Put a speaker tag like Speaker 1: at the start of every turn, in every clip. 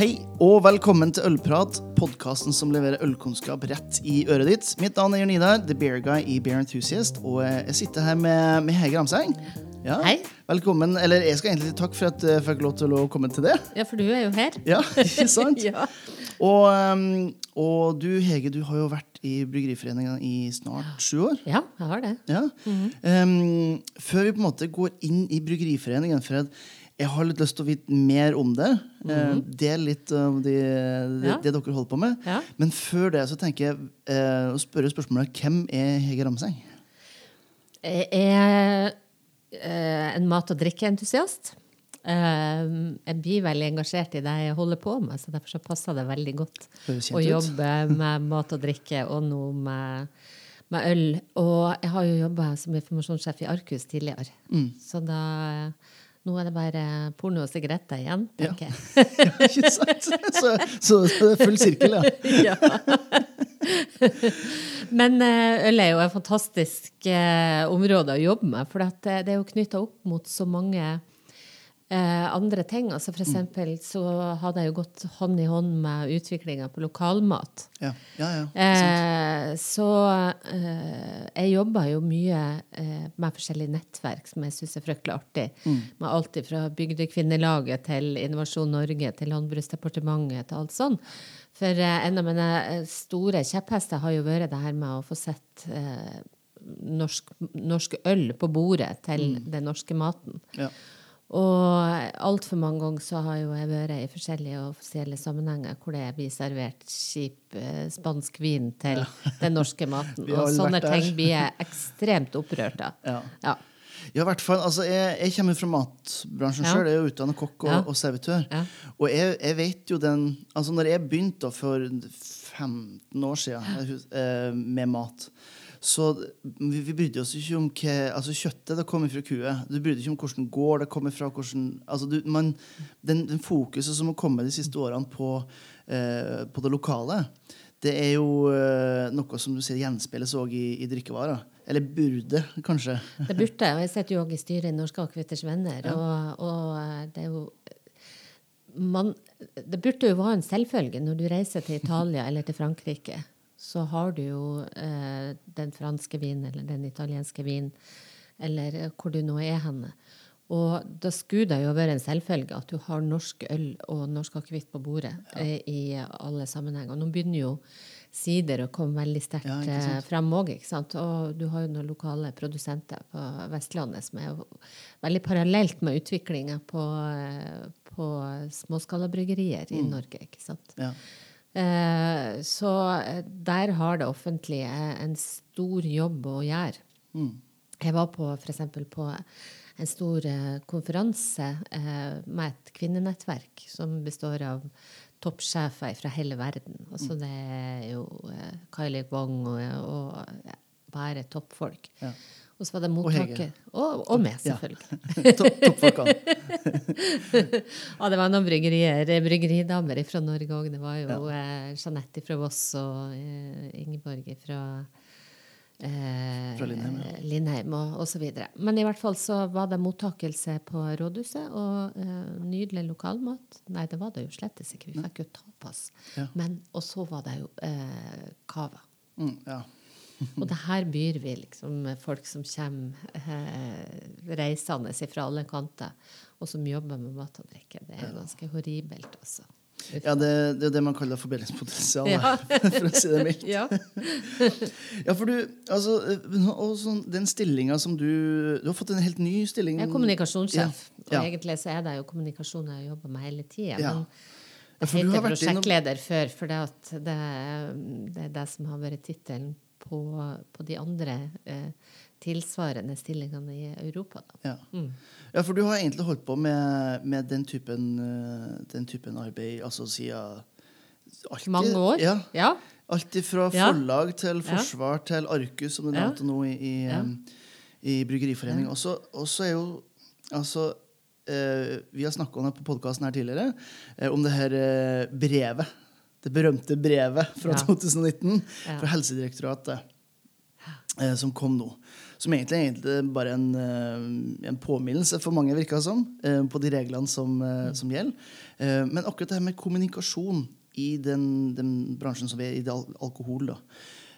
Speaker 1: Hei og velkommen til Ølprat, podkasten som leverer ølkunnskap rett i øret ditt. Mitt navn er Jørn Idar, the bear guy i Bear Enthusiast, og jeg sitter her med, med Hege Ramseng. Ja,
Speaker 2: Hei.
Speaker 1: Velkommen. Eller jeg skal egentlig si takk for at jeg fikk lov til å komme til det.
Speaker 2: Ja, for du er jo her.
Speaker 1: Ja, ikke sant?
Speaker 2: ja.
Speaker 1: Og, um, og du, Hege, du har jo vært i Bryggeriforeninga i snart sju år.
Speaker 2: ja, jeg har det.
Speaker 1: Ja. um, før vi på en måte går inn i Bryggeriforeningen, for at jeg har litt lyst til å vite mer om det. Mm del litt om det, de,
Speaker 2: Ja.
Speaker 1: det dere holder på med.
Speaker 2: Ja.
Speaker 1: Men før det så tenker jeg eh, å spørre spørsmålet hvem er Hege Ramseng?
Speaker 2: Jeg er eh, en mat- og drikkeentusiast. Eh, jeg blir veldig engasjert i det jeg holder på med, så derfor så passer det veldig godt
Speaker 1: det
Speaker 2: å jobbe med mat og drikke, og nå med, med øl. Og jeg har jo jobba som informasjonssjef i Arcus tidligere,
Speaker 1: Mm.
Speaker 2: så da nå er det bare porno og sigaretter igjen, tenker jeg.
Speaker 1: Ja, ikke sant? Så, så, så det er full sirkel, ja.
Speaker 2: ja. Men eh, øl er jo et fantastisk eh, område å jobbe med, for eh, det er jo knytta opp mot så mange andre ting. Altså for eksempel så hadde jeg jo gått hånd i hånd med utviklinga på lokalmat.
Speaker 1: Ja, ja, ja.
Speaker 2: Eh, så eh, jeg jobba jo mye eh, med forskjellige nettverk som jeg syns er fryktelig artig. Med alt fra Bygdekvinnelaget til Innovasjon Norge til Landbruksdepartementet til alt sånn. For eh, en av mine eh, store kjepphester har jo vært det her med å få sett eh, norsk, norsk øl på bordet til den norske maten.
Speaker 1: Ja.
Speaker 2: Og altfor mange ganger så har jo jeg vært i forskjellige offisielle sammenhenger hvor det blir servert kjip eh, spansk vin til den norske maten. Og sånne ting blir jeg ekstremt opprørt av.
Speaker 1: Ja.
Speaker 2: Ja.
Speaker 1: Ja, i hvert fall. Altså, jeg, jeg kommer fra matbransjen
Speaker 2: Ja.
Speaker 1: sjøl. Jeg er jo utdannet kokk og,
Speaker 2: Ja.
Speaker 1: og servitør. Og jeg, jeg vet jo den Altså, når jeg begynte for 15 år siden eh, med mat så vi, vi brydde oss ikke om hva Altså, kjøttet det kommer fra kua. Du brydde ikke om hvordan går det kommer fra. Hvordan, altså, du, man, den, den fokuset som har kommet de siste årene på, eh, på det lokale, det er jo eh, noe som du ser gjenspeiles òg i, i drikkevarer. Eller burde, kanskje.
Speaker 2: Det burde, og jeg sitter jo òg i styret i Norske Akevitters Venner, og, og eh, det er jo man, Det burde jo være en selvfølge når du reiser til Italia eller til Frankrike, så har du jo eh, den franske vinen eller den italienske vinen, eller eh, hvor du nå er henne. Og da skulle det jo være en selvfølge at du har norsk øl og norsk akevitt på bordet eh, i alle sammenhenger. Nå begynner jo sider å komme veldig sterkt
Speaker 1: Ja,
Speaker 2: eh, frem òg. Og du har jo noen lokale produsenter på Vestlandet som er veldig parallelt med utviklinga på, eh, på småskalabryggerier i Norge. ikke sant?
Speaker 1: Ja.
Speaker 2: Eh, så eh, der har det offentlige en stor jobb å gjøre.
Speaker 1: Mm.
Speaker 2: Jeg var på f.eks. på en stor eh, konferanse eh, med et kvinnenettverk som består av toppsjefer fra hele verden. Altså det er jo eh, Kylie Wong og, og bare toppfolk.
Speaker 1: Ja.
Speaker 2: Og så var det
Speaker 1: mottaket.
Speaker 2: Og, Og, og meg, selvfølgelig.
Speaker 1: Topp- Toppfolkene.
Speaker 2: Ja, det var noen bryggerier, bryggeridamer fra Norge òg. Det var jo eh, Jeanette fra Voss og eh, Ingeborg fra eh,
Speaker 1: Fra Lindheim, ja.
Speaker 2: Lindheim og, og så videre. Men i hvert fall så var det mottakelse på rådhuset, og eh, nydelig lokalmat. Nei, det var det jo slett ikke. Vi fikk jo tapas.
Speaker 1: Ja.
Speaker 2: Men, og så var det jo eh, cava.
Speaker 1: Mm, ja.
Speaker 2: Og det her byr vi liksom folk som kommer eh, reisende fra alle kanter, og som jobber med mat og drikke. Det er ganske horribelt, altså.
Speaker 1: Ja, det, det er det man kaller forbedringspotensial,
Speaker 2: Ja.
Speaker 1: for å si det mildt.
Speaker 2: Ja.
Speaker 1: Ja, for du, altså, og sånn, den stillinga som du Du har fått en helt ny stilling.
Speaker 2: Jeg er kommunikasjonssjef,
Speaker 1: Ja,
Speaker 2: og egentlig så er det jo kommunikasjon jeg jobber med hele tida.
Speaker 1: Ja.
Speaker 2: Jeg
Speaker 1: har
Speaker 2: heter
Speaker 1: prosjektleder innom-
Speaker 2: før, for det, det, det er det som har vært tittelen på, på de andre eh, tilsvarende stillingene i Europa.
Speaker 1: Ja.
Speaker 2: Mm.
Speaker 1: ja, for du har egentlig holdt på med, med den, typen, eh, den typen arbeid altså siden alltid,
Speaker 2: Mange år.
Speaker 1: Ja,
Speaker 2: Ja.
Speaker 1: Alt fra
Speaker 2: Ja.
Speaker 1: forlag til forsvar til Arcus, som du nevnte nå i, i, i Bryggeriforeningen. Og så og så er jo Altså, eh, vi har snakka om det på podkasten her tidligere, eh, om det her brevet. Det berømte brevet fra
Speaker 2: Ja.
Speaker 1: 2019
Speaker 2: Ja.
Speaker 1: fra Helsedirektoratet. eh, som kom nå. Som egentlig egentlig bare en, eh, en påminnelse for mange, det som, eh, på de reglene som, eh, som gjelder. Eh, men akkurat det her med kommunikasjon i den, den bransjen som vi er i, det al alkohol, da.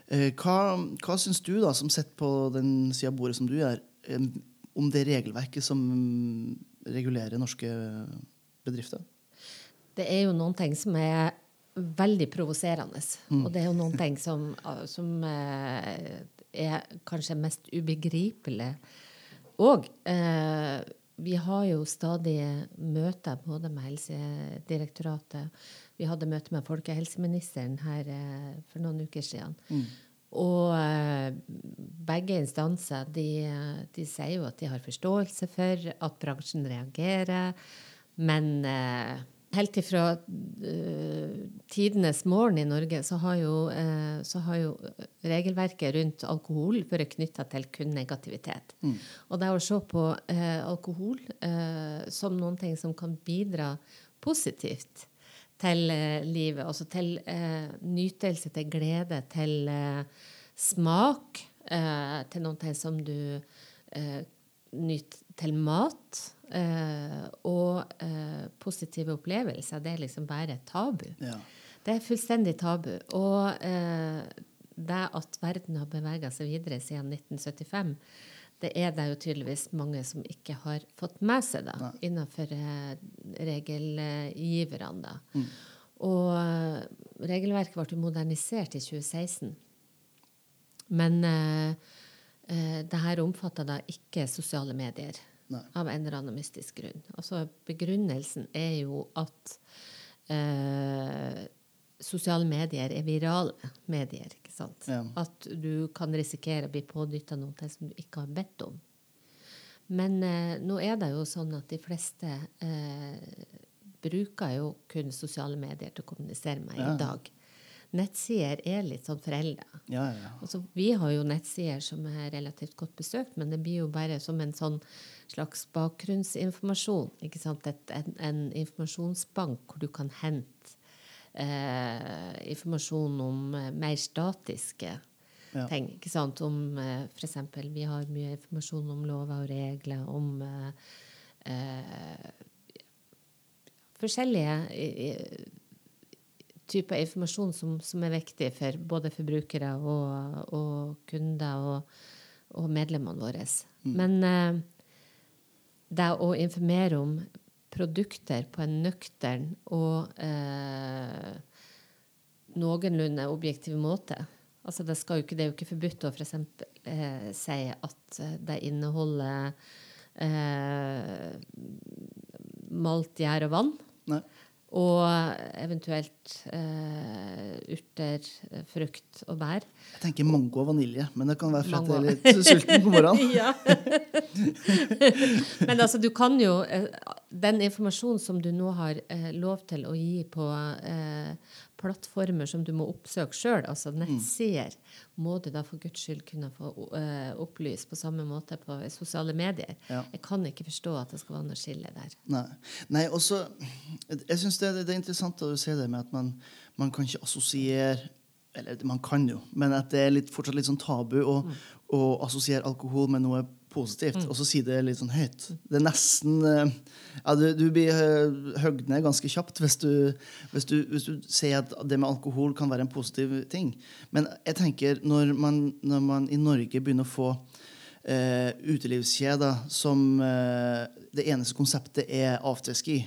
Speaker 1: Eh, hva, hva syns du, da, som sitter på den sida av bordet som du gjør, om det regelverket som regulerer norske bedrifter?
Speaker 2: Det er jo noen ting som er veldig provoserende.
Speaker 1: Mm.
Speaker 2: Og det er jo noen ting som, som eh, er kanskje mest ubegripelig. Og eh, vi har jo stadig møter både med Helsedirektoratet Vi hadde møte med folkehelseministeren her eh, for noen uker siden.
Speaker 1: Mm.
Speaker 2: Og eh, begge instanser de, de sier jo at de har forståelse for at bransjen reagerer, men eh, helt ifra uh, tidenes morgen i Norge så har, jo, uh, så har jo regelverket rundt alkohol vært knytta til kun negativitet.
Speaker 1: Mm.
Speaker 2: Og det å se på uh, alkohol som noen ting som kan bidra positivt til livet, altså til nytelse, til glede, til smak, til noe som du nyter til mat eh, og eh, positive opplevelser, det er liksom bare et tabu.
Speaker 1: Ja.
Speaker 2: Det er fullstendig tabu. Og eh, det at verden har bevega seg videre siden 1975, det er det jo tydeligvis mange som ikke har fått med seg da,
Speaker 1: Nei.
Speaker 2: innenfor regelgiverne. da.
Speaker 1: Mm.
Speaker 2: Og regelverket ble modernisert i 2016. Men eh, eh, det her omfatter da ikke sosiale medier
Speaker 1: Nei.
Speaker 2: av en eller annen mystisk grunn. Altså, begrunnelsen er jo at eh, sosiale medier er virale medier. ikke sant?
Speaker 1: Ja.
Speaker 2: At du kan risikere å bli pådytta noe som du ikke har bedt om. Men eh, nå er det jo sånn at de fleste eh, bruker jo kun sosiale medier til å kommunisere med
Speaker 1: Ja.
Speaker 2: i dag. Nettsider er litt sånn forelda.
Speaker 1: Ja, ja, ja.
Speaker 2: Altså, vi har jo nettsider som er relativt godt besøkt, men det blir jo bare som en sånn slags bakgrunnsinformasjon. Et, en, en informasjonsbank hvor du kan hente eh, informasjon om eh, mer statiske ting. ikke sant? Om eh, f.eks. vi har mye informasjon om lover og regler, om eh, eh, forskjellige typer informasjon som, som er viktig for både forbrukere og, og kunder og, og medlemmene våre. Men eh, det å informere om produkter på en nøktern og eh, noenlunde objektiv måte altså det, ikke, det er jo ikke forbudt å f.eks. Eh, si at det inneholder eh, malt gjær og vann.
Speaker 1: Nei.
Speaker 2: Og eventuelt eh, urter, frukt og bær.
Speaker 1: Jeg tenker mango og vanilje, men det kan være for at jeg er litt sulten på morgenen.
Speaker 2: ja. Men altså, du kan jo eh, Den informasjonen som du nå har eh, lov til å gi på eh, plattformer som du må oppsøke sjøl, altså
Speaker 1: Mm.
Speaker 2: nettsider, må du da for guds skyld kunne få eh, opplyst på samme måte på sosiale medier.
Speaker 1: Ja.
Speaker 2: Jeg kan ikke forstå at det skal være noe skille der.
Speaker 1: Nei. Nei også, jeg syns det, det er interessant at du sier det med at man, man kan ikke assosiere Eller man kan jo, men at det er litt, fortsatt litt sånn tabu å, å assosiere alkohol med noe positivt, og så si det litt sånn høyt. Det er nesten eh, ja, du, du blir eh, høgd ned ganske kjapt hvis du, hvis, du, hvis du sier at det med alkohol kan være en positiv ting. Men jeg tenker, når man, når man i Norge begynner å få eh, utelivskjeder som eh, det eneste konseptet er afterski.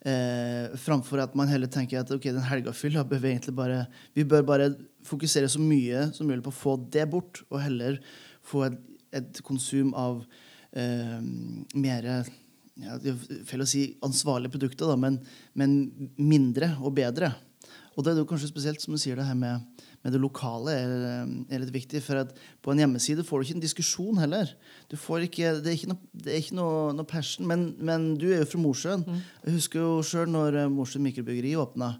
Speaker 1: Eh, framfor at man heller tenker at ok, den helgafylla bør vi egentlig bare Vi bør bare fokusere så mye som mulig på å få det bort, og heller få et, et konsum av eh, mer ja, Det er feil å si ansvarlige produkter, da, men, men mindre og bedre. Og det er jo kanskje spesielt som du sier det her med, med det lokale er, er litt viktig. For at på en hjemmeside får du ikke en diskusjon heller. Du får ikke, det er ikke noe, det er ikke noe, noe passion. Men, men du er jo fra Mosjøen. Jeg husker jo sjøl når eh, Mosjøen mikrobryggeri åpna.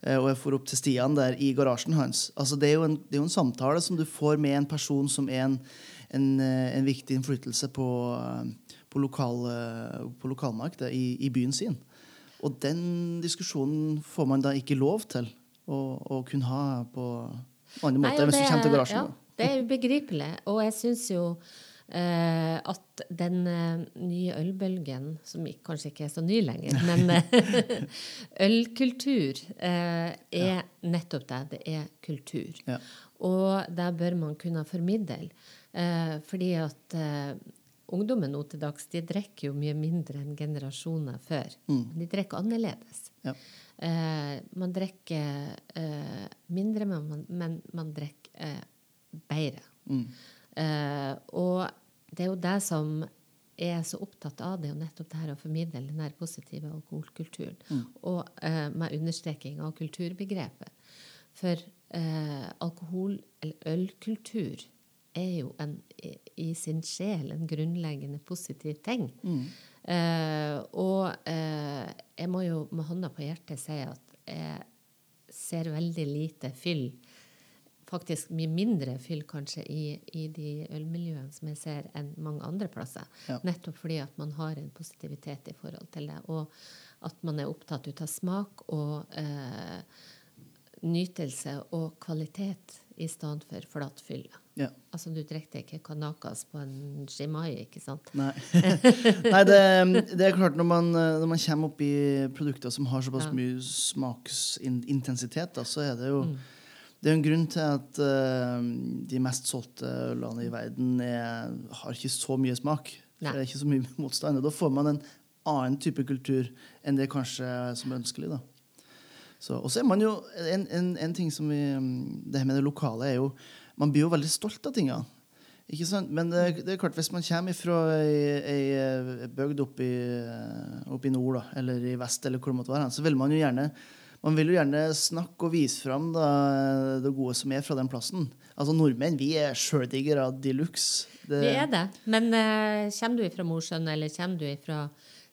Speaker 1: eh, Og jeg for opp til Stian der i garasjen hans. Altså det, er jo en, det er jo en samtale som du får med en person som er en, en, eh, en viktig innflytelse på, eh, på, lokal, eh, på lokalmarkedet i, i byen sin. Og den diskusjonen får man da ikke lov til å, å kunne ha på andre måter hvis du kommer til garasjen.
Speaker 2: Ja. Det er ubegripelig. Og jeg syns jo eh, at den eh, nye ølbølgen, som kanskje ikke er så ny lenger, men ølkultur eh, er nettopp det. Det er kultur.
Speaker 1: Ja.
Speaker 2: Og det bør man kunne formidle. Eh, fordi at eh, ungdommen nå til dags de drikker jo mye mindre enn generasjoner før. Mm. de drikker annerledes.
Speaker 1: Ja.
Speaker 2: Eh, man drikker eh, mindre, men man, men man drikker eh, bedre.
Speaker 1: Mm.
Speaker 2: Eh, og det er jo det som jeg er så opptatt av, det er jo nettopp det her å formidle den her positive alkoholkulturen. Og eh, med understreking av kulturbegrepet. For eh, alkohol- eller ølkultur er jo en, i, sin sjel en grunnleggende positiv ting. Eh, og eh, jeg må jo med hånda på hjertet si at jeg ser veldig lite fyll faktisk mye mindre fyll kanskje i, i de ølmiljøene som jeg ser, enn mange andre plasser.
Speaker 1: Ja.
Speaker 2: Nettopp fordi at man har en positivitet i forhold til det. Og at man er opptatt ut av smak og eh, nytelse og kvalitet i stedet for flatfylle.
Speaker 1: Ja.
Speaker 2: Altså, du trekker ikke kanakas på en shimai, ikke sant?
Speaker 1: Nei, Nei det, det er klart når man, når man kommer opp i produkter som har såpass
Speaker 2: Ja.
Speaker 1: mye smaksintensitet, da, så er det jo
Speaker 2: Mm.
Speaker 1: Det er en grunn til at uh, de mest solgte ølene i verden er, har ikke så mye smak. Det er ikke så mye motstand. og Da får man en annen type kultur enn det kanskje som er ønskelig. da. Så, og så er man jo en, en, en ting som vi, Det her med det lokale er jo Man blir jo veldig stolt av tingene. Ikke sant? Men det, det er klart, hvis man kommer fra ei, ei eh, bygd oppe i, eh, i nord, da, eller i vest, eller hvor det måtte være, så vil man jo gjerne man vil jo gjerne snakke og vise fram da, det gode som er fra den plassen. Altså Nordmenn vi er sjøldiggere de luxe.
Speaker 2: Vi er det. Men uh, kommer du fra Mosjøen, eller kommer du fra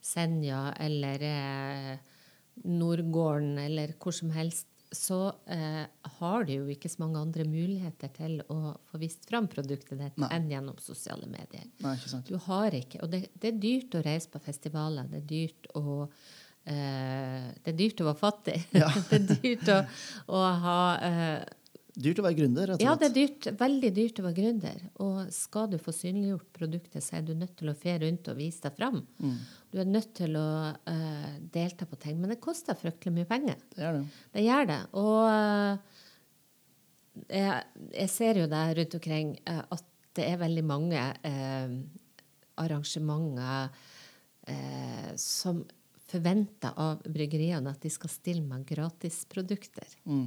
Speaker 2: Senja, eller uh, Nordgården, eller hvor som helst, så eh, har du jo ikke så mange andre muligheter til å få vist fram produktet ditt enn gjennom sosiale medier.
Speaker 1: Nei, ikke sant.
Speaker 2: Du har ikke. Og det, det er dyrt å reise på festivaler. Det er dyrt å eh, Det er dyrt å være fattig.
Speaker 1: Ja.
Speaker 2: det er dyrt å, å ha eh,
Speaker 1: Dyrt å være gründer,
Speaker 2: Ja, det er dyrt, veldig dyrt å være gründer. Og skal du få synliggjort produktet, så er du nødt til å fe rundt og vise deg fram.
Speaker 1: Mm.
Speaker 2: Du er nødt til å uh, delta på ting. Men det koster fryktelig mye penger.
Speaker 1: Det gjør det.
Speaker 2: Det gjør det. Og uh, jeg, jeg ser jo der rundt omkring uh, at det er veldig mange arrangementer som forventer av bryggeriene at de skal stille med gratisprodukter.
Speaker 1: Mm.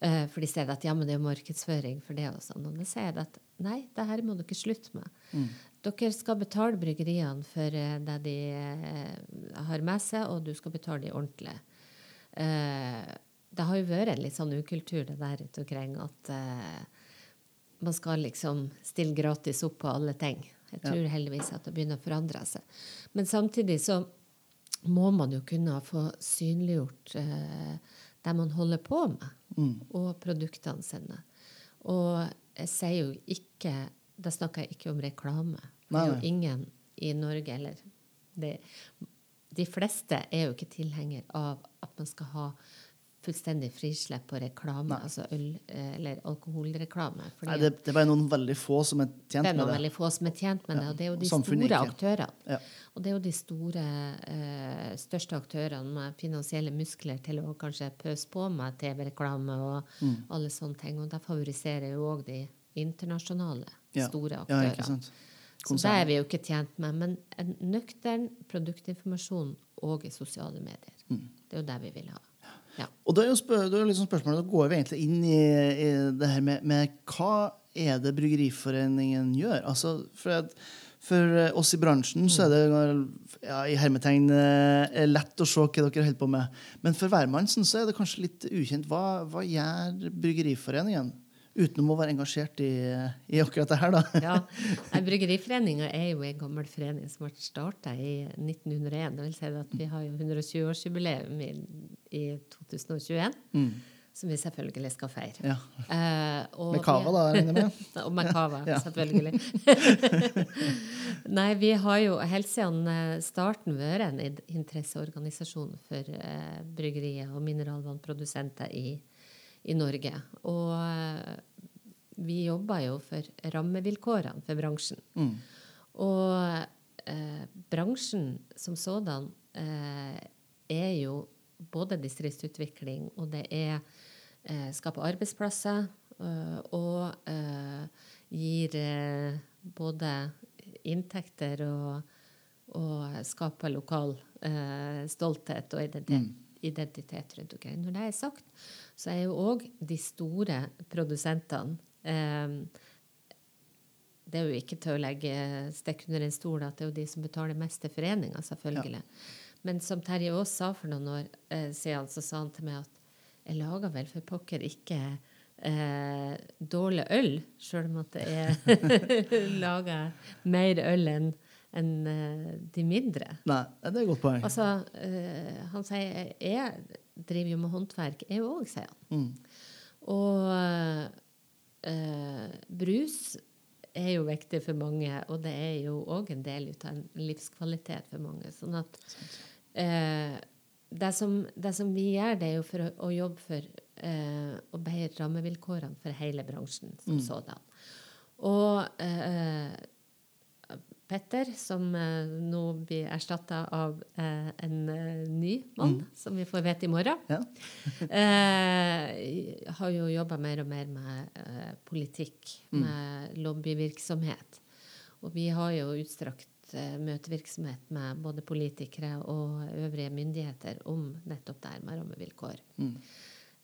Speaker 2: Eh, for de ser at ja, men det er markedsføring for det og sånn. Og de sier at nei, det her må dere slutte med.
Speaker 1: Mm.
Speaker 2: Dere skal betale bryggeriene for eh, det de eh, har med seg, og du skal betale de ordentlig. Det har jo vært en litt sånn ukultur det der rundt omkring at man skal liksom stille gratis opp på alle ting. Jeg tror heldigvis at det begynner å forandre seg. Men samtidig så må man jo kunne få synliggjort eh, det man holder på med,
Speaker 1: Mm.
Speaker 2: og produktene sine. Og jeg sier jo ikke Da snakker jeg ikke om reklame. Det er jo ingen i Norge eller det, De fleste er jo ikke tilhenger av at man skal ha fullstendig frislepp på reklame, altså øl- eh, eller alkoholreklame.
Speaker 1: Nei, det, det er bare noen veldig få som er tjent
Speaker 2: det er
Speaker 1: med
Speaker 2: noen
Speaker 1: det.
Speaker 2: veldig få som er tjent med det, og det er jo de
Speaker 1: Samfunnet
Speaker 2: store
Speaker 1: ikke.
Speaker 2: aktørene.
Speaker 1: Ja.
Speaker 2: Og det er jo de store, eh, største aktørene med finansielle muskler til å kanskje pøse på med TV-reklame og
Speaker 1: Mm.
Speaker 2: alle sånne ting. Og det favoriserer jo òg de internasjonale
Speaker 1: Ja.
Speaker 2: store aktørene.
Speaker 1: Ja.
Speaker 2: Så det er vi jo ikke tjent med. Men en nøktern produktinformasjon og i sosiale medier.
Speaker 1: Mm.
Speaker 2: Det er jo det vi vil ha. Ja.
Speaker 1: Og da er jo spør, da er liksom spørsmålet, da går vi egentlig inn i, i det her med, med hva er det Bryggeriforeningen gjør? Altså, for, for eh, oss i bransjen så er det ja, i hermetegn eh, lett å se hva dere holder på med. Men for hvermannsen så er det kanskje litt ukjent. Hva, hva gjør Bryggeriforeningen? Utenom å være engasjert i, i akkurat det her, da.
Speaker 2: Ja. Bryggeriforeninga er jo en gammel forening som ble starta i 1901. Det vil si at vi har jo 120-årsjubileum i, i 2021,
Speaker 1: Mm.
Speaker 2: som vi selvfølgelig skal feire.
Speaker 1: Ja.
Speaker 2: Eh,
Speaker 1: Med cava, da, regner jeg med?
Speaker 2: og med cava,
Speaker 1: Ja.
Speaker 2: selvfølgelig. Nei, vi har jo helt siden eh, starten vært en interesseorganisasjon for eh, bryggerier og mineralvannprodusenter i, i Norge. Og eh, vi jobber jo for rammevilkårene for bransjen.
Speaker 1: Mm.
Speaker 2: Og eh, bransjen som sådan eh, er jo både distriktsutvikling, og det er eh, skape arbeidsplasser, eh, og eh, gir både inntekter og, og skaper lokal eh, stolthet og identitet, identitet rundt omkring. Når det er sagt, så er jo òg de store produsentene eh, det er jo ikke til å legge stikk under en stol at det er jo de som betaler mest til foreninga, selvfølgelig. Men som Terje Aas sa for noen år eh, siden, så sa han til meg at jeg lager vel for pokker ikke eh, dårlig øl, sjøl om at det er laga mer øl enn enn, eh, de mindre.
Speaker 1: Nei, det er et godt poeng.
Speaker 2: Altså, eh, han sier jeg driver jo med håndverk, jeg òg, sier han.
Speaker 1: Mm.
Speaker 2: Og eh, brus er jo viktig for mange, og det er jo òg en del av en livskvalitet for mange. Sånn at eh, det, som, det som vi gjør, det er jo for å, å jobbe for eh, å bedre rammevilkårene for hele bransjen som sådan. Og eh, Petter, som eh, nå blir erstatta av eh, en eh, ny mann, som vi får vite i morgen,
Speaker 1: Ja.
Speaker 2: eh, har jo jobba mer og mer med politikk,
Speaker 1: Mm.
Speaker 2: med lobbyvirksomhet. Og vi har jo utstrakt møtevirksomhet med både politikere og øvrige myndigheter om nettopp det her med rammevilkår.
Speaker 1: Mm.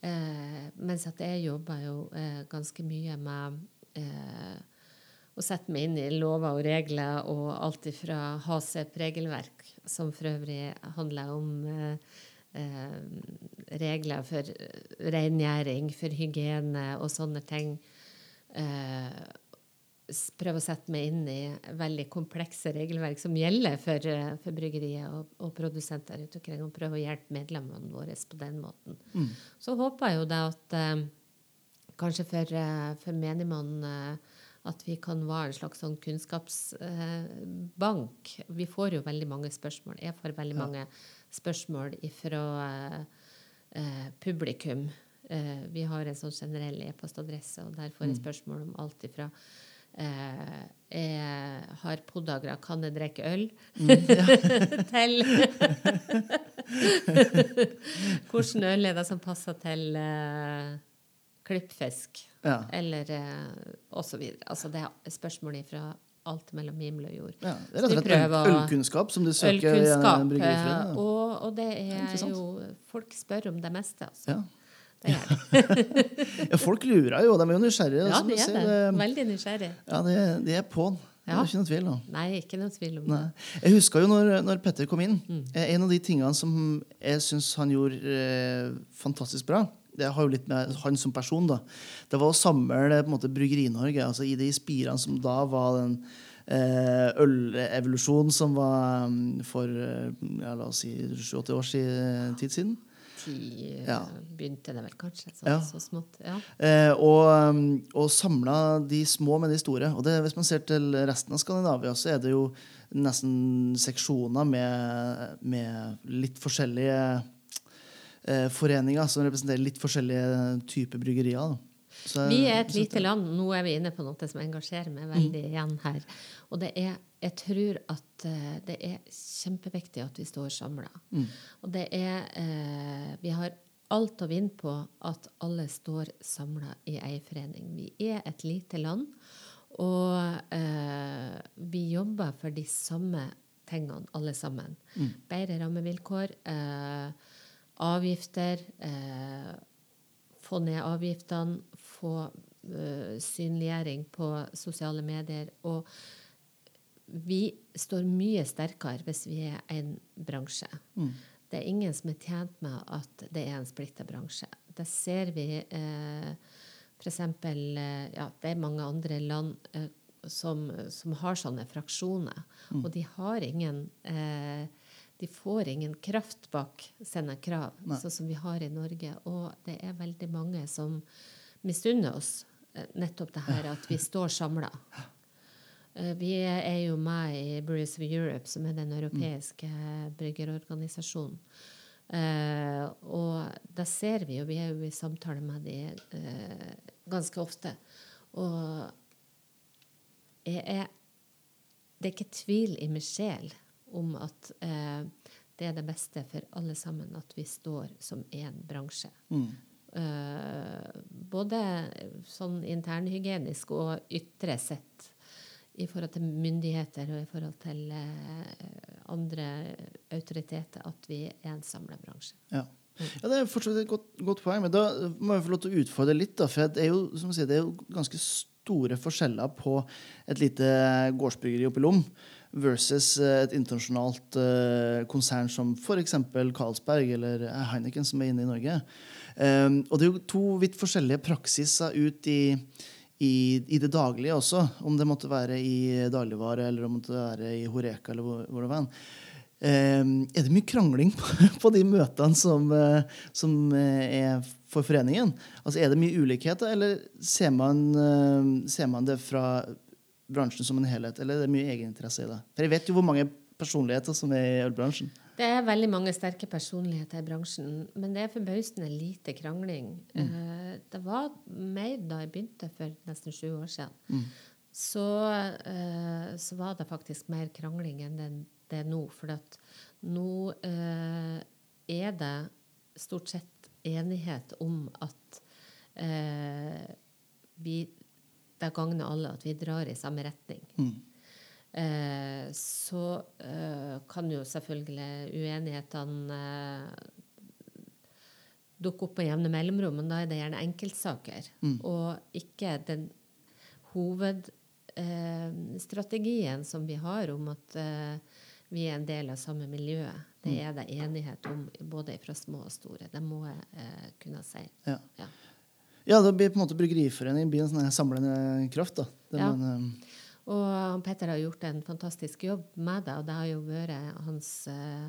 Speaker 2: Eh, mens at jeg jobber jo eh, ganske mye med eh, å sette meg inn i lover og regler og alt ifra HACEP-regelverk, som for øvrig handler om eh, eh, regler for rengjøring, for hygiene og sånne ting. Eh, prøve å sette meg inn i veldig komplekse regelverk som gjelder for, eh, for bryggeriet og, og produsenter rundt omkring, og prøve å hjelpe medlemmene våre på den måten.
Speaker 1: Mm.
Speaker 2: Så håper jeg jo da at eh, kanskje for, eh, for menigmannen at vi kan være en slags sånn kunnskapsbank. vi får jo veldig mange spørsmål. Jeg får veldig
Speaker 1: Ja.
Speaker 2: mange spørsmål fra eh, publikum. Eh, vi har en sånn generell e-postadresse, og der får jeg spørsmål om alt ifra eh, jeg har podagra, kan jeg drikke øl? til Hvilken øl er det som passer til eh, klippfisk?
Speaker 1: Ja.
Speaker 2: Eller eh, og. Altså det er spørsmål fra alt mellom himmel og jord.
Speaker 1: ja. Det er rett og slett ølkunnskap som du søker i
Speaker 2: Ølkunnskap.
Speaker 1: en
Speaker 2: eh,
Speaker 1: bryggeriforening.
Speaker 2: Og, og det er
Speaker 1: Interessant.
Speaker 2: jo Folk spør om det meste, altså.
Speaker 1: Ja.
Speaker 2: Det er det.
Speaker 1: ja, folk lurer jo, de er jo nysgjerrige.
Speaker 2: Ja,
Speaker 1: de
Speaker 2: det er det. Veldig nysgjerrige.
Speaker 1: Ja, de, de er på'n. Det
Speaker 2: Ja.
Speaker 1: er ikke noe tvil. da.
Speaker 2: Nei, ikke noe tvil om
Speaker 1: Nei.
Speaker 2: det.
Speaker 1: Jeg husker jo når, når Petter kom inn.
Speaker 2: Mm.
Speaker 1: eh, En av de tingene som jeg syns han gjorde eh, fantastisk bra, det har jo litt med han som person, da. Det var å samle på en måte Bryggeri-Norge altså i de spirene som da var den eh, ølevolusjonen som var mm, for eh, ja, la oss si 7-80 år siden, tid siden.
Speaker 2: Eh,
Speaker 1: Ja.
Speaker 2: begynte det vel kanskje, så,
Speaker 1: Ja.
Speaker 2: så smått. Ja.
Speaker 1: Eh, og, um, og samla de små med de store. Og det, hvis man ser til resten av Skandinavia, så er det jo nesten seksjoner med, med litt forskjellige eh, foreninger som representerer litt forskjellige typer bryggerier. Da. Så,
Speaker 2: Vi er et lite land. Nå er vi inne på noe som engasjerer meg veldig igjen her. Og det er Jeg tror at eh, det er kjempeviktig at vi står samla. Og det er eh, Vi har alt å vinne på at alle står samla i ei forening. Vi er et lite land, og eh, vi jobber for de samme tingene, alle sammen. Bedre rammevilkår, eh, avgifter, eh, få ned avgiftene, få eh, synliggjøring på sosiale medier. Og vi står mye sterkere hvis vi er en bransje. Det er ingen som er tjent med at det er en splitta bransje. Det ser vi eh, f.eks. Eh, ja, det er mange andre land eh, som, som har sånne fraksjoner, og de har ingen eh, de får ingen kraft bak sine krav, sånn som vi har i Norge. Og det er veldig mange som misunner oss eh, nettopp det her at vi står samla. Vi er jo med i Brews of Europe, som er den europeiske bryggerorganisasjonen. Eh, og da ser vi jo, vi er jo i samtale med dem eh, ganske ofte. Og jeg er Det er ikke tvil i min sjel om at eh, det er det beste for alle sammen at vi står som én bransje.
Speaker 1: Mm.
Speaker 2: Eh, både sånn internhygienisk og ytre sett i forhold til myndigheter og i forhold til eh, andre autoriteter, at vi er en samla bransje.
Speaker 1: Ja. ja. Det er fortsatt et godt, godt, poeng, men da må jeg få lov til å utfordre litt. Da, for det er jo, som sier, det er jo ganske store forskjeller på et lite gårdsbryggeri oppe i Lom versus et internasjonalt uh, konsern som f.eks. Carlsberg eller Heineken, som er inne i Norge. Um, og det er jo to vidt forskjellige praksiser ut i, i, i, det daglige også. Om det måtte være i dagligvare eller om det måtte være i Horeka eller hvor, hvor det var. Um, er det mye krangling på, de møtene som, som er for foreningen? Altså, Er det mye ulikheter, eller ser man, ser man det fra bransjen som en helhet, eller er det mye egeninteresse i det? For jeg vet jo hvor mange personligheter som er i ølbransjen.
Speaker 2: Det er veldig mange sterke personligheter i bransjen, men det er forbausende lite krangling. Mm. Uh, det var mer da jeg begynte for nesten sju år siden. Mm. Så, uh, så, var det faktisk mer krangling enn det, det er nå. For nå uh, er det stort sett enighet om at vi det gagner alle at vi drar i samme retning. Mm. Eh, så eh, kan jo selvfølgelig uenighetene eh, dukke opp med jevne mellomrom, men da er det gjerne enkeltsaker. Mm. Og ikke den hovedstrategien eh, som vi har om at eh, vi er en del av samme miljø. Det mm. er det enighet om både fra små og store. Det må jeg eh, kunne si.
Speaker 1: Ja. ja. Ja, da blir på en måte Bryggeriforeningen blir en sånn samlende kraft. da. Det ja.
Speaker 2: man, um... Og Petter har gjort en fantastisk jobb med det, og det har jo vært hans eh,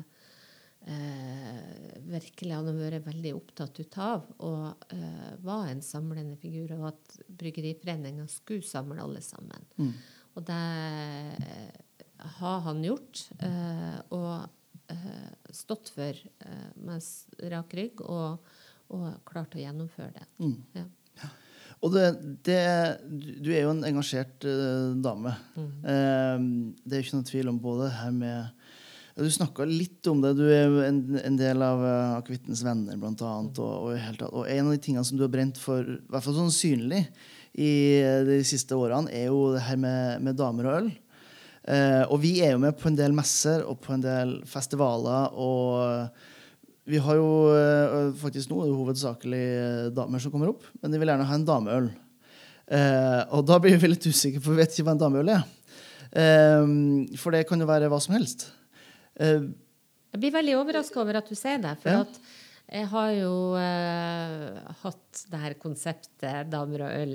Speaker 2: eh, Virkelig han har vært veldig opptatt ut av og eh, var en samlende figur, og at Bryggeriforeninga skulle samle alle sammen. Mm. Og det har han gjort, eh, og eh, stått for eh, med rak rygg. og og klarte å gjennomføre det. Mm. Ja.
Speaker 1: Og det, det, du er jo en engasjert uh, dame. Mm. Uh, det er jo ikke noen tvil om både her med Du snakka litt om det. Du er en, en del av uh, Akevittens venner, blant annet. Mm. Og, og, og, en av de tingene som du har brent for, i hvert fall sånn synlig, i de siste årene, er jo det her med, med damer og øl. Uh, og vi er jo med på en del messer og på en del festivaler. og vi har jo uh, faktisk nå hovedsakelig uh, damer som kommer opp, men de vil gjerne ha en dameøl. Eh, og da blir vi litt usikre, for vi vet ikke hva en dameøl er. for det kan jo være hva som helst.
Speaker 2: jeg blir veldig overraska over at du sier det. For ja. at jeg har jo hatt det her konseptet damer og øl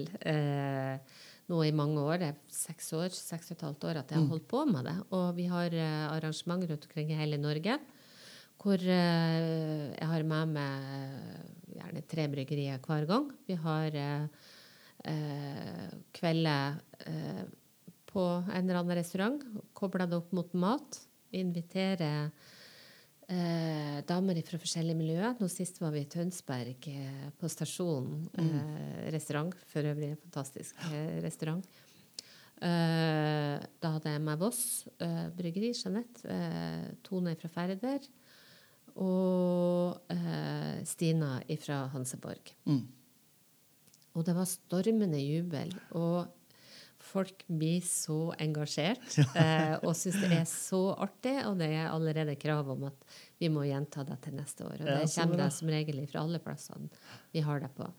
Speaker 2: nå i mange år. Det er seks år, seks og et halvt år at jeg har mm. holdt på med det. Og vi har arrangementer rundt omkring i hele Norge hvor eh, jeg har med meg gjerne tre bryggerier hver gang. Vi har eh, kvelder eh, på en eller annen restaurant, kobla det opp mot mat. Vi Inviterer eh, damer fra forskjellige miljøer. Nå sist var vi i Tønsberg, eh, på Stasjonen mm. eh, restaurant. For øvrig en fantastisk restaurant. da hadde jeg med Voss bryggeri, Jeanette. Tone fra Færder og eh, Stina fra Hanseborg. Mm. Og det var stormende jubel. Og folk blir så engasjert eh, og syns det er så artig. Og det er allerede krav om at vi må gjenta det til neste år. Og det kommer det som regel fra alle plassene vi har det på.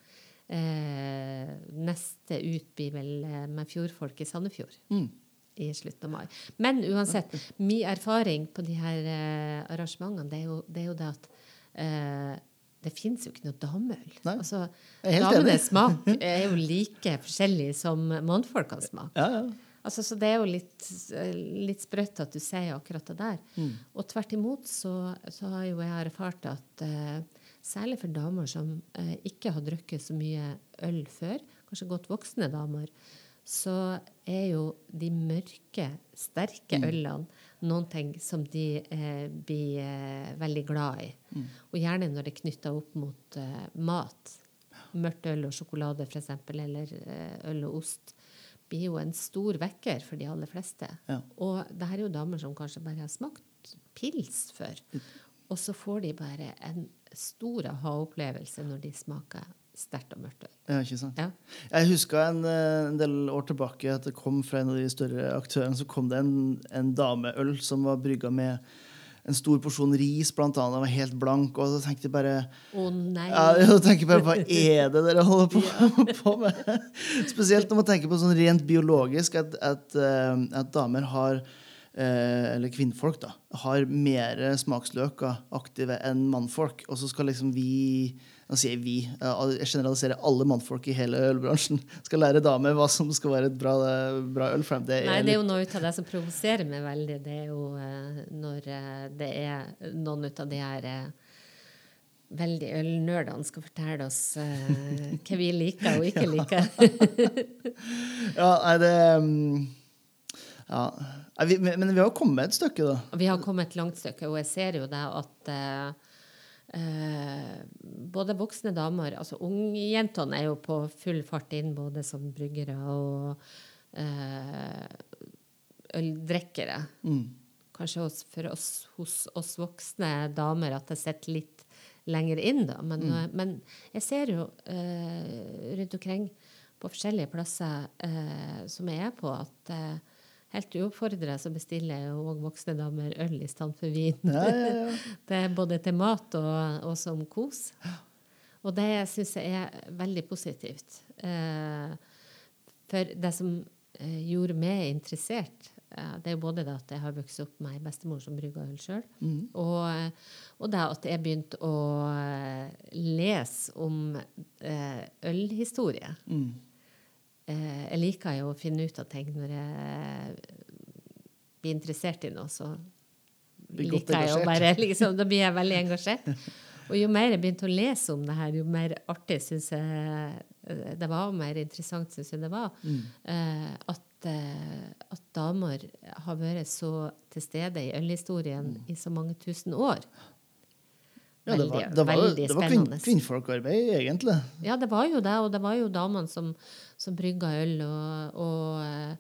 Speaker 2: Eh, neste ut blir vel eh, med fjordfolk i Sandefjord. Mm i slutten av mai. Men uansett, min erfaring på de her eh, arrangementene, det er, jo, det er, jo, det at eh, det fins jo ikke noe dameøl. Altså, Damenes smak er jo like forskjellig som mannfolkenes smak. Ja, ja. Altså, så det er jo litt, litt sprøtt at du sier akkurat det der. Mm. Og tvert imot så, så, har jo jeg erfart at eh, særlig for damer som eh, ikke har drukket så mye øl før, kanskje godt voksne damer, så er jo de mørke, sterke mm. ølene noen ting som de eh, blir eh, veldig glad i. Mm. Og gjerne når det er knytta opp mot eh, mat. mørkt øl og sjokolade, f.eks., eller eh, øl og ost, blir jo en stor vekker for de aller fleste.
Speaker 1: Ja.
Speaker 2: Og det her er jo damer som kanskje bare har smakt pils før. Og så får de bare en stor aha-opplevelse når de smaker sterkt og mørkt.
Speaker 1: Ja, ikke sant?
Speaker 2: Ja.
Speaker 1: Jeg huska en, eh, en del år tilbake at det kom fra en av de større aktørene så kom det en, en dameøl som var brygga med en stor porsjon ris, blant annet. Den var helt blank. Og så tenkte jeg bare
Speaker 2: Å nei!
Speaker 1: ja, jeg bare, Hva er det dere holder på, på med? Spesielt når man tenker på sånn rent biologisk, at, at, eh, at damer har eh, eller kvinnfolk, da, har mer smaksløker aktive enn mannfolk. Og så skal liksom vi Nå sier vi. Jeg generaliserer alle mannfolk i hele ølbransjen. Skal lære damer hva som skal være et bra, bra øl. Det
Speaker 2: Nei, det er jo noe av det som provoserer meg veldig. Det er jo eh, når eh, det er noen av de her eh, veldig ølnerdene skal fortelle oss hva vi liker og ikke liker.
Speaker 1: Ja, nei, det mm, ja. Men vi har kommet et stykke, da.
Speaker 2: Vi har kommet et langt stykke, og jeg ser jo det at eh, både voksne damer altså Ungjentene er jo på full fart inn, både som bryggere og eh, øldrikkere.
Speaker 1: Mm.
Speaker 2: Kanskje for oss, hos oss voksne damer at det sitter litt lenger inn, da. Men, mm. men jeg ser jo eh, rundt omkring på forskjellige plasser eh, som jeg er på, at eh, helt uoppfordra så bestiller jeg jo òg voksne damer øl i stedet for vin.
Speaker 1: Ja, ja, ja.
Speaker 2: Det er både til mat og, og som kos. Og det syns jeg er veldig positivt. Eh, for det som eh, gjorde meg interessert, eh, det er jo både det at jeg har vokst opp med ei bestemor som brygga øl sjøl, og, og det at jeg begynte å lese om ølhistorie.
Speaker 1: Mm.
Speaker 2: Eh, jeg liker jo å finne ut av ting når jeg blir interessert i noe, så liker jeg jo bare liksom, Da blir jeg veldig engasjert. Og jo mer jeg begynte å lese om det her, jo mer artig syns jeg eh, det var, og mer interessant syns jeg det var.
Speaker 1: Mm.
Speaker 2: Eh, at, at damer har vært så til stede i ølhistorien i så mange tusen år.
Speaker 1: Mm. Ja, det var,
Speaker 2: Veldig-
Speaker 1: det var,
Speaker 2: veldig
Speaker 1: det var kvinn, kvinnfolkarbeid, egentlig.
Speaker 2: Ja, det var jo det, og det var jo damene som, som brygga øl. Og, og,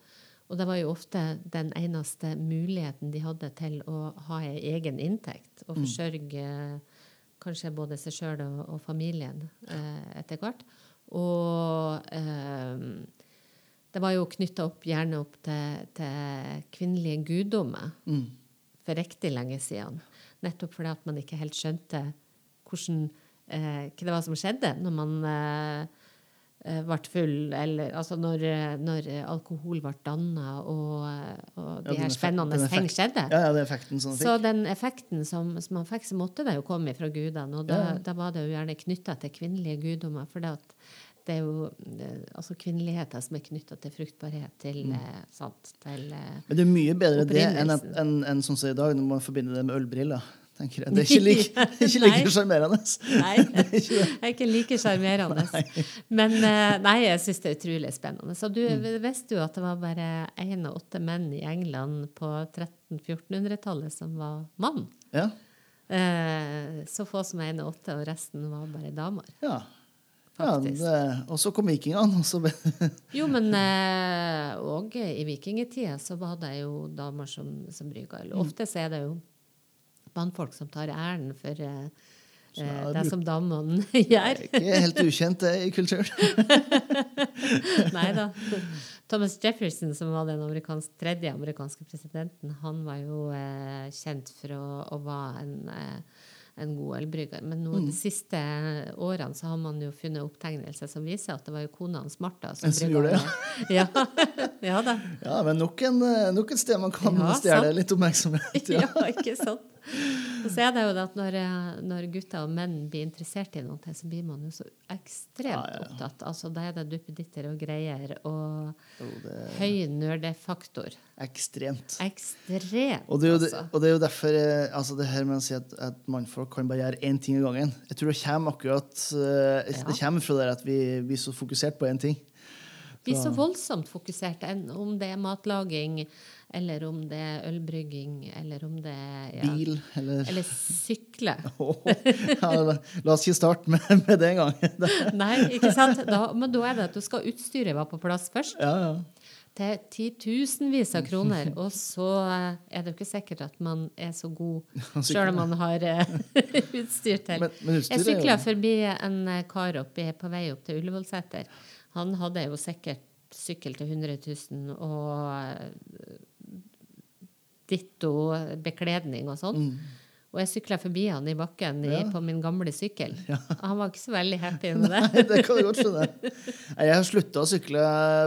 Speaker 2: og det var jo ofte den eneste muligheten de hadde til å ha ei egen inntekt og forsørge kanskje både seg sjøl og, og familien eh, etter hvert. Og eh, det var jo knytta opp gjerne opp til, til kvinnelige guddommer
Speaker 1: Mm.
Speaker 2: for riktig lenge siden. Nettopp fordi at man ikke helt skjønte hvordan, eh, hva det var som skjedde når man eh, ble full, eller altså når, eh, når alkohol ble danna og, og de
Speaker 1: ja,
Speaker 2: her spennende
Speaker 1: den
Speaker 2: ting skjedde.
Speaker 1: Ja, ja, er effekten som fikk.
Speaker 2: Så den effekten som, som han fikk, så måtte det jo komme fra gudene. Og da,
Speaker 1: Ja,
Speaker 2: da var det jo gjerne knytta til kvinnelige guddommer. For det, det er jo eh, altså kvinneligheter som er knytta til fruktbarhet, til,
Speaker 1: Mm.
Speaker 2: eh, sant, til eh,
Speaker 1: Men det er mye bedre det enn,
Speaker 2: en,
Speaker 1: en, en, sånn som i dag, når man forbinder det med ølbriller. Tenker jeg. Det er ikke like, ikke like sjarmerende.
Speaker 2: Nei, det er ikke like sjarmerende. Men eh, nei, jeg syns det er utrolig spennende. Så du
Speaker 1: Mm.
Speaker 2: visste jo at det var bare én av åtte menn i England på 1300-1400-tallet som var mann.
Speaker 1: Ja.
Speaker 2: Eh, så få som én av åtte, og resten var bare damer.
Speaker 1: ja. ja
Speaker 2: Faktisk.
Speaker 1: det, og så kom vikingene. og så ble-
Speaker 2: Jo, men eh, og i vikingtida så var det jo damer som, som brygga øl. Ofte så er det jo mannfolk som tar æren for eh, eh,
Speaker 1: ja, det
Speaker 2: det som damene gjør.
Speaker 1: Ikke helt ukjent det i kulturen.
Speaker 2: Nei da. Thomas Jefferson, som var den amerikansk, tredje amerikanske presidenten, han var jo eh, kjent for å, å være en, eh, en god ølbrygger. Men nå,
Speaker 1: Mm.
Speaker 2: de siste årene så har man jo funnet opptegnelser som viser at det var jo kona hans Martha som
Speaker 1: Som gjorde
Speaker 2: det. Ja. ja da.
Speaker 1: Ja, men nok, en, eh, nok et sted man kan
Speaker 2: Ja,
Speaker 1: stjele litt oppmerksomhet.
Speaker 2: ja,
Speaker 1: Ja.
Speaker 2: ikke sant? Og så er det jo det at når, eh, når gutter og menn blir interessert i noe, så blir man jo så ekstremt
Speaker 1: Ja, ja,
Speaker 2: opptatt. Altså, da er det duppeditter og greier og
Speaker 1: Jo, det
Speaker 2: høy nerdefaktor.
Speaker 1: ekstremt.
Speaker 2: Ekstremt,
Speaker 1: Og det, er jo,
Speaker 2: altså.
Speaker 1: og det er jo derfor eh, altså det her med å si at, at mannfolk kan bare gjøre én ting i gangen. Jeg tror det kommer akkurat eh,
Speaker 2: Ja.
Speaker 1: Det kommer fra det at vi blir så fokusert på én ting.
Speaker 2: Vi er så voldsomt fokusert, om det er matlaging eller om det er ølbrygging, eller om det er ja,
Speaker 1: Bil, eller
Speaker 2: Eller sykle.
Speaker 1: ja, La oss ikke starte med, med det engang.
Speaker 2: Nei, ikke sant? Da, men da er det at du skal utstyret være på plass først.
Speaker 1: Ja, ja.
Speaker 2: Til titusenvis av kroner. Og så eh, er det jo ikke sikkert at man er så god sjøl om man har eh, utstyr til.
Speaker 1: Men, men utstyr
Speaker 2: Jeg sykla forbi en eh, kar oppi, på vei opp til Ullevålseter. Han hadde jo sikkert sykkel til 100 000 og ditto bekledning og sånn. Og jeg sykla forbi han i bakken i.
Speaker 1: Ja.
Speaker 2: på min gamle sykkel. Han var ikke så veldig happy med det.
Speaker 1: Nei, det kan du godt skjønne. Jeg har slutta å sykle,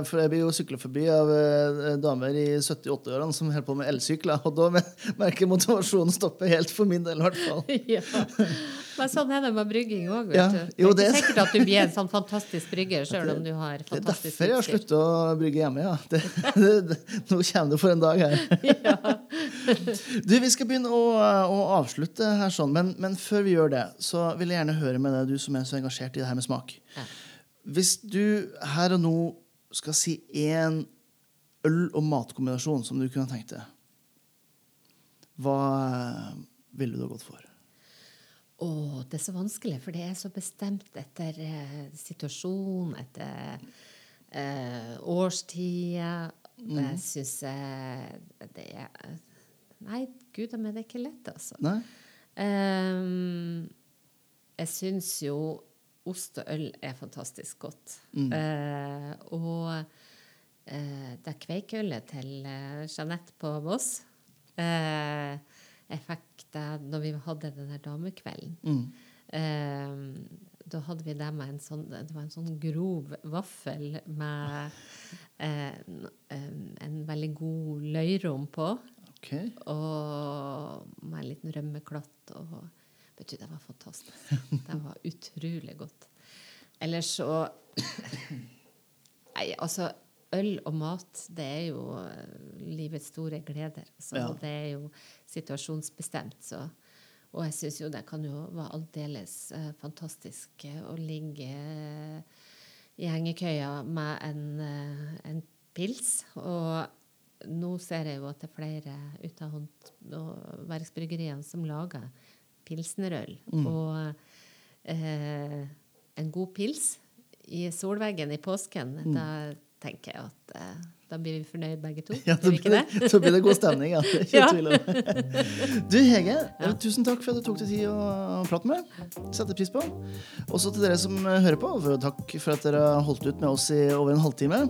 Speaker 1: for jeg blir jo sykla forbi av eh, damer i 70-80-årene som holder på med elsykler. Og da merker jeg motivasjonen stoppe helt, for min del i hvert fall.
Speaker 2: ja. Men sånn er det med brygging òg.
Speaker 1: Ja,
Speaker 2: Det er
Speaker 1: det-
Speaker 2: ikke sikkert at du blir en sånn fantastisk brygger sjøl om du har
Speaker 1: Det er derfor jeg har
Speaker 2: utstyr.
Speaker 1: slutta å brygge hjemme, ja. Det, det, nå kommer det for en dag her. Du, Vi skal begynne å, å avslutte her, sånn, men, men før vi gjør det, så vil jeg gjerne høre med deg, du som er så engasjert i det her med smak.
Speaker 2: Ja.
Speaker 1: Hvis du her og nå skal si én øl- og matkombinasjon som du kunne tenkt deg, hva ville du ha gått for?
Speaker 2: Å, det er så vanskelig, for det er så bestemt etter eh, situasjon, etter eh, årstid. Jeg syns eh, det er Nei, gud a meg, det er ikke lett, altså.
Speaker 1: Nei?
Speaker 2: Um, jeg syns jo ost og øl er fantastisk godt. Eh, og uh, det er kveikølet til eh, Jeanette på Voss uh, Jeg fikk det når vi hadde den der damekvelden.
Speaker 1: Mm.
Speaker 2: Eh, da hadde vi det med en sånn Det var en sånn grov vaffel med eh, en, en veldig god løyrom på.
Speaker 1: Ok.
Speaker 2: Og med en liten rømmeklatt. Og vet du, det var fantastisk. Det var utrolig godt. Ellers så Nei, altså Øl og mat, det er jo eh, livets store gleder. Så
Speaker 1: Ja.
Speaker 2: Det er jo situasjonsbestemt. Så. Og jeg syns jo det kan jo være aldeles eh, fantastisk eh, å ligge i hengekøya med en, en pils. Og nå ser jeg jo at det er flere ut av håndverksbryggeriene som lager pilsnerøl. Og eh, en god pils i solveggen i påsken, da tenker jeg at eh, da blir vi fornøyd begge to.
Speaker 1: Ja,
Speaker 2: da, det?
Speaker 1: Så blir det god stemning, ja. Ikke
Speaker 2: Ja.
Speaker 1: tvil om. Du Hege, ja. tusen takk for at du tok deg tid å prate med. Setter pris på. Også til dere som eh, hører på, takk for at dere har holdt ut med oss i over en halvtime.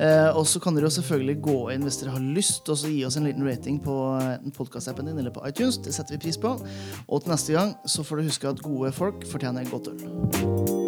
Speaker 1: Eh, og så kan dere jo selvfølgelig gå inn hvis dere har lyst, og så gi oss en liten rating på enten podkastappen din eller på iTunes. Det setter vi pris på. Og til neste gang så får du huske at gode folk fortjener godt øl.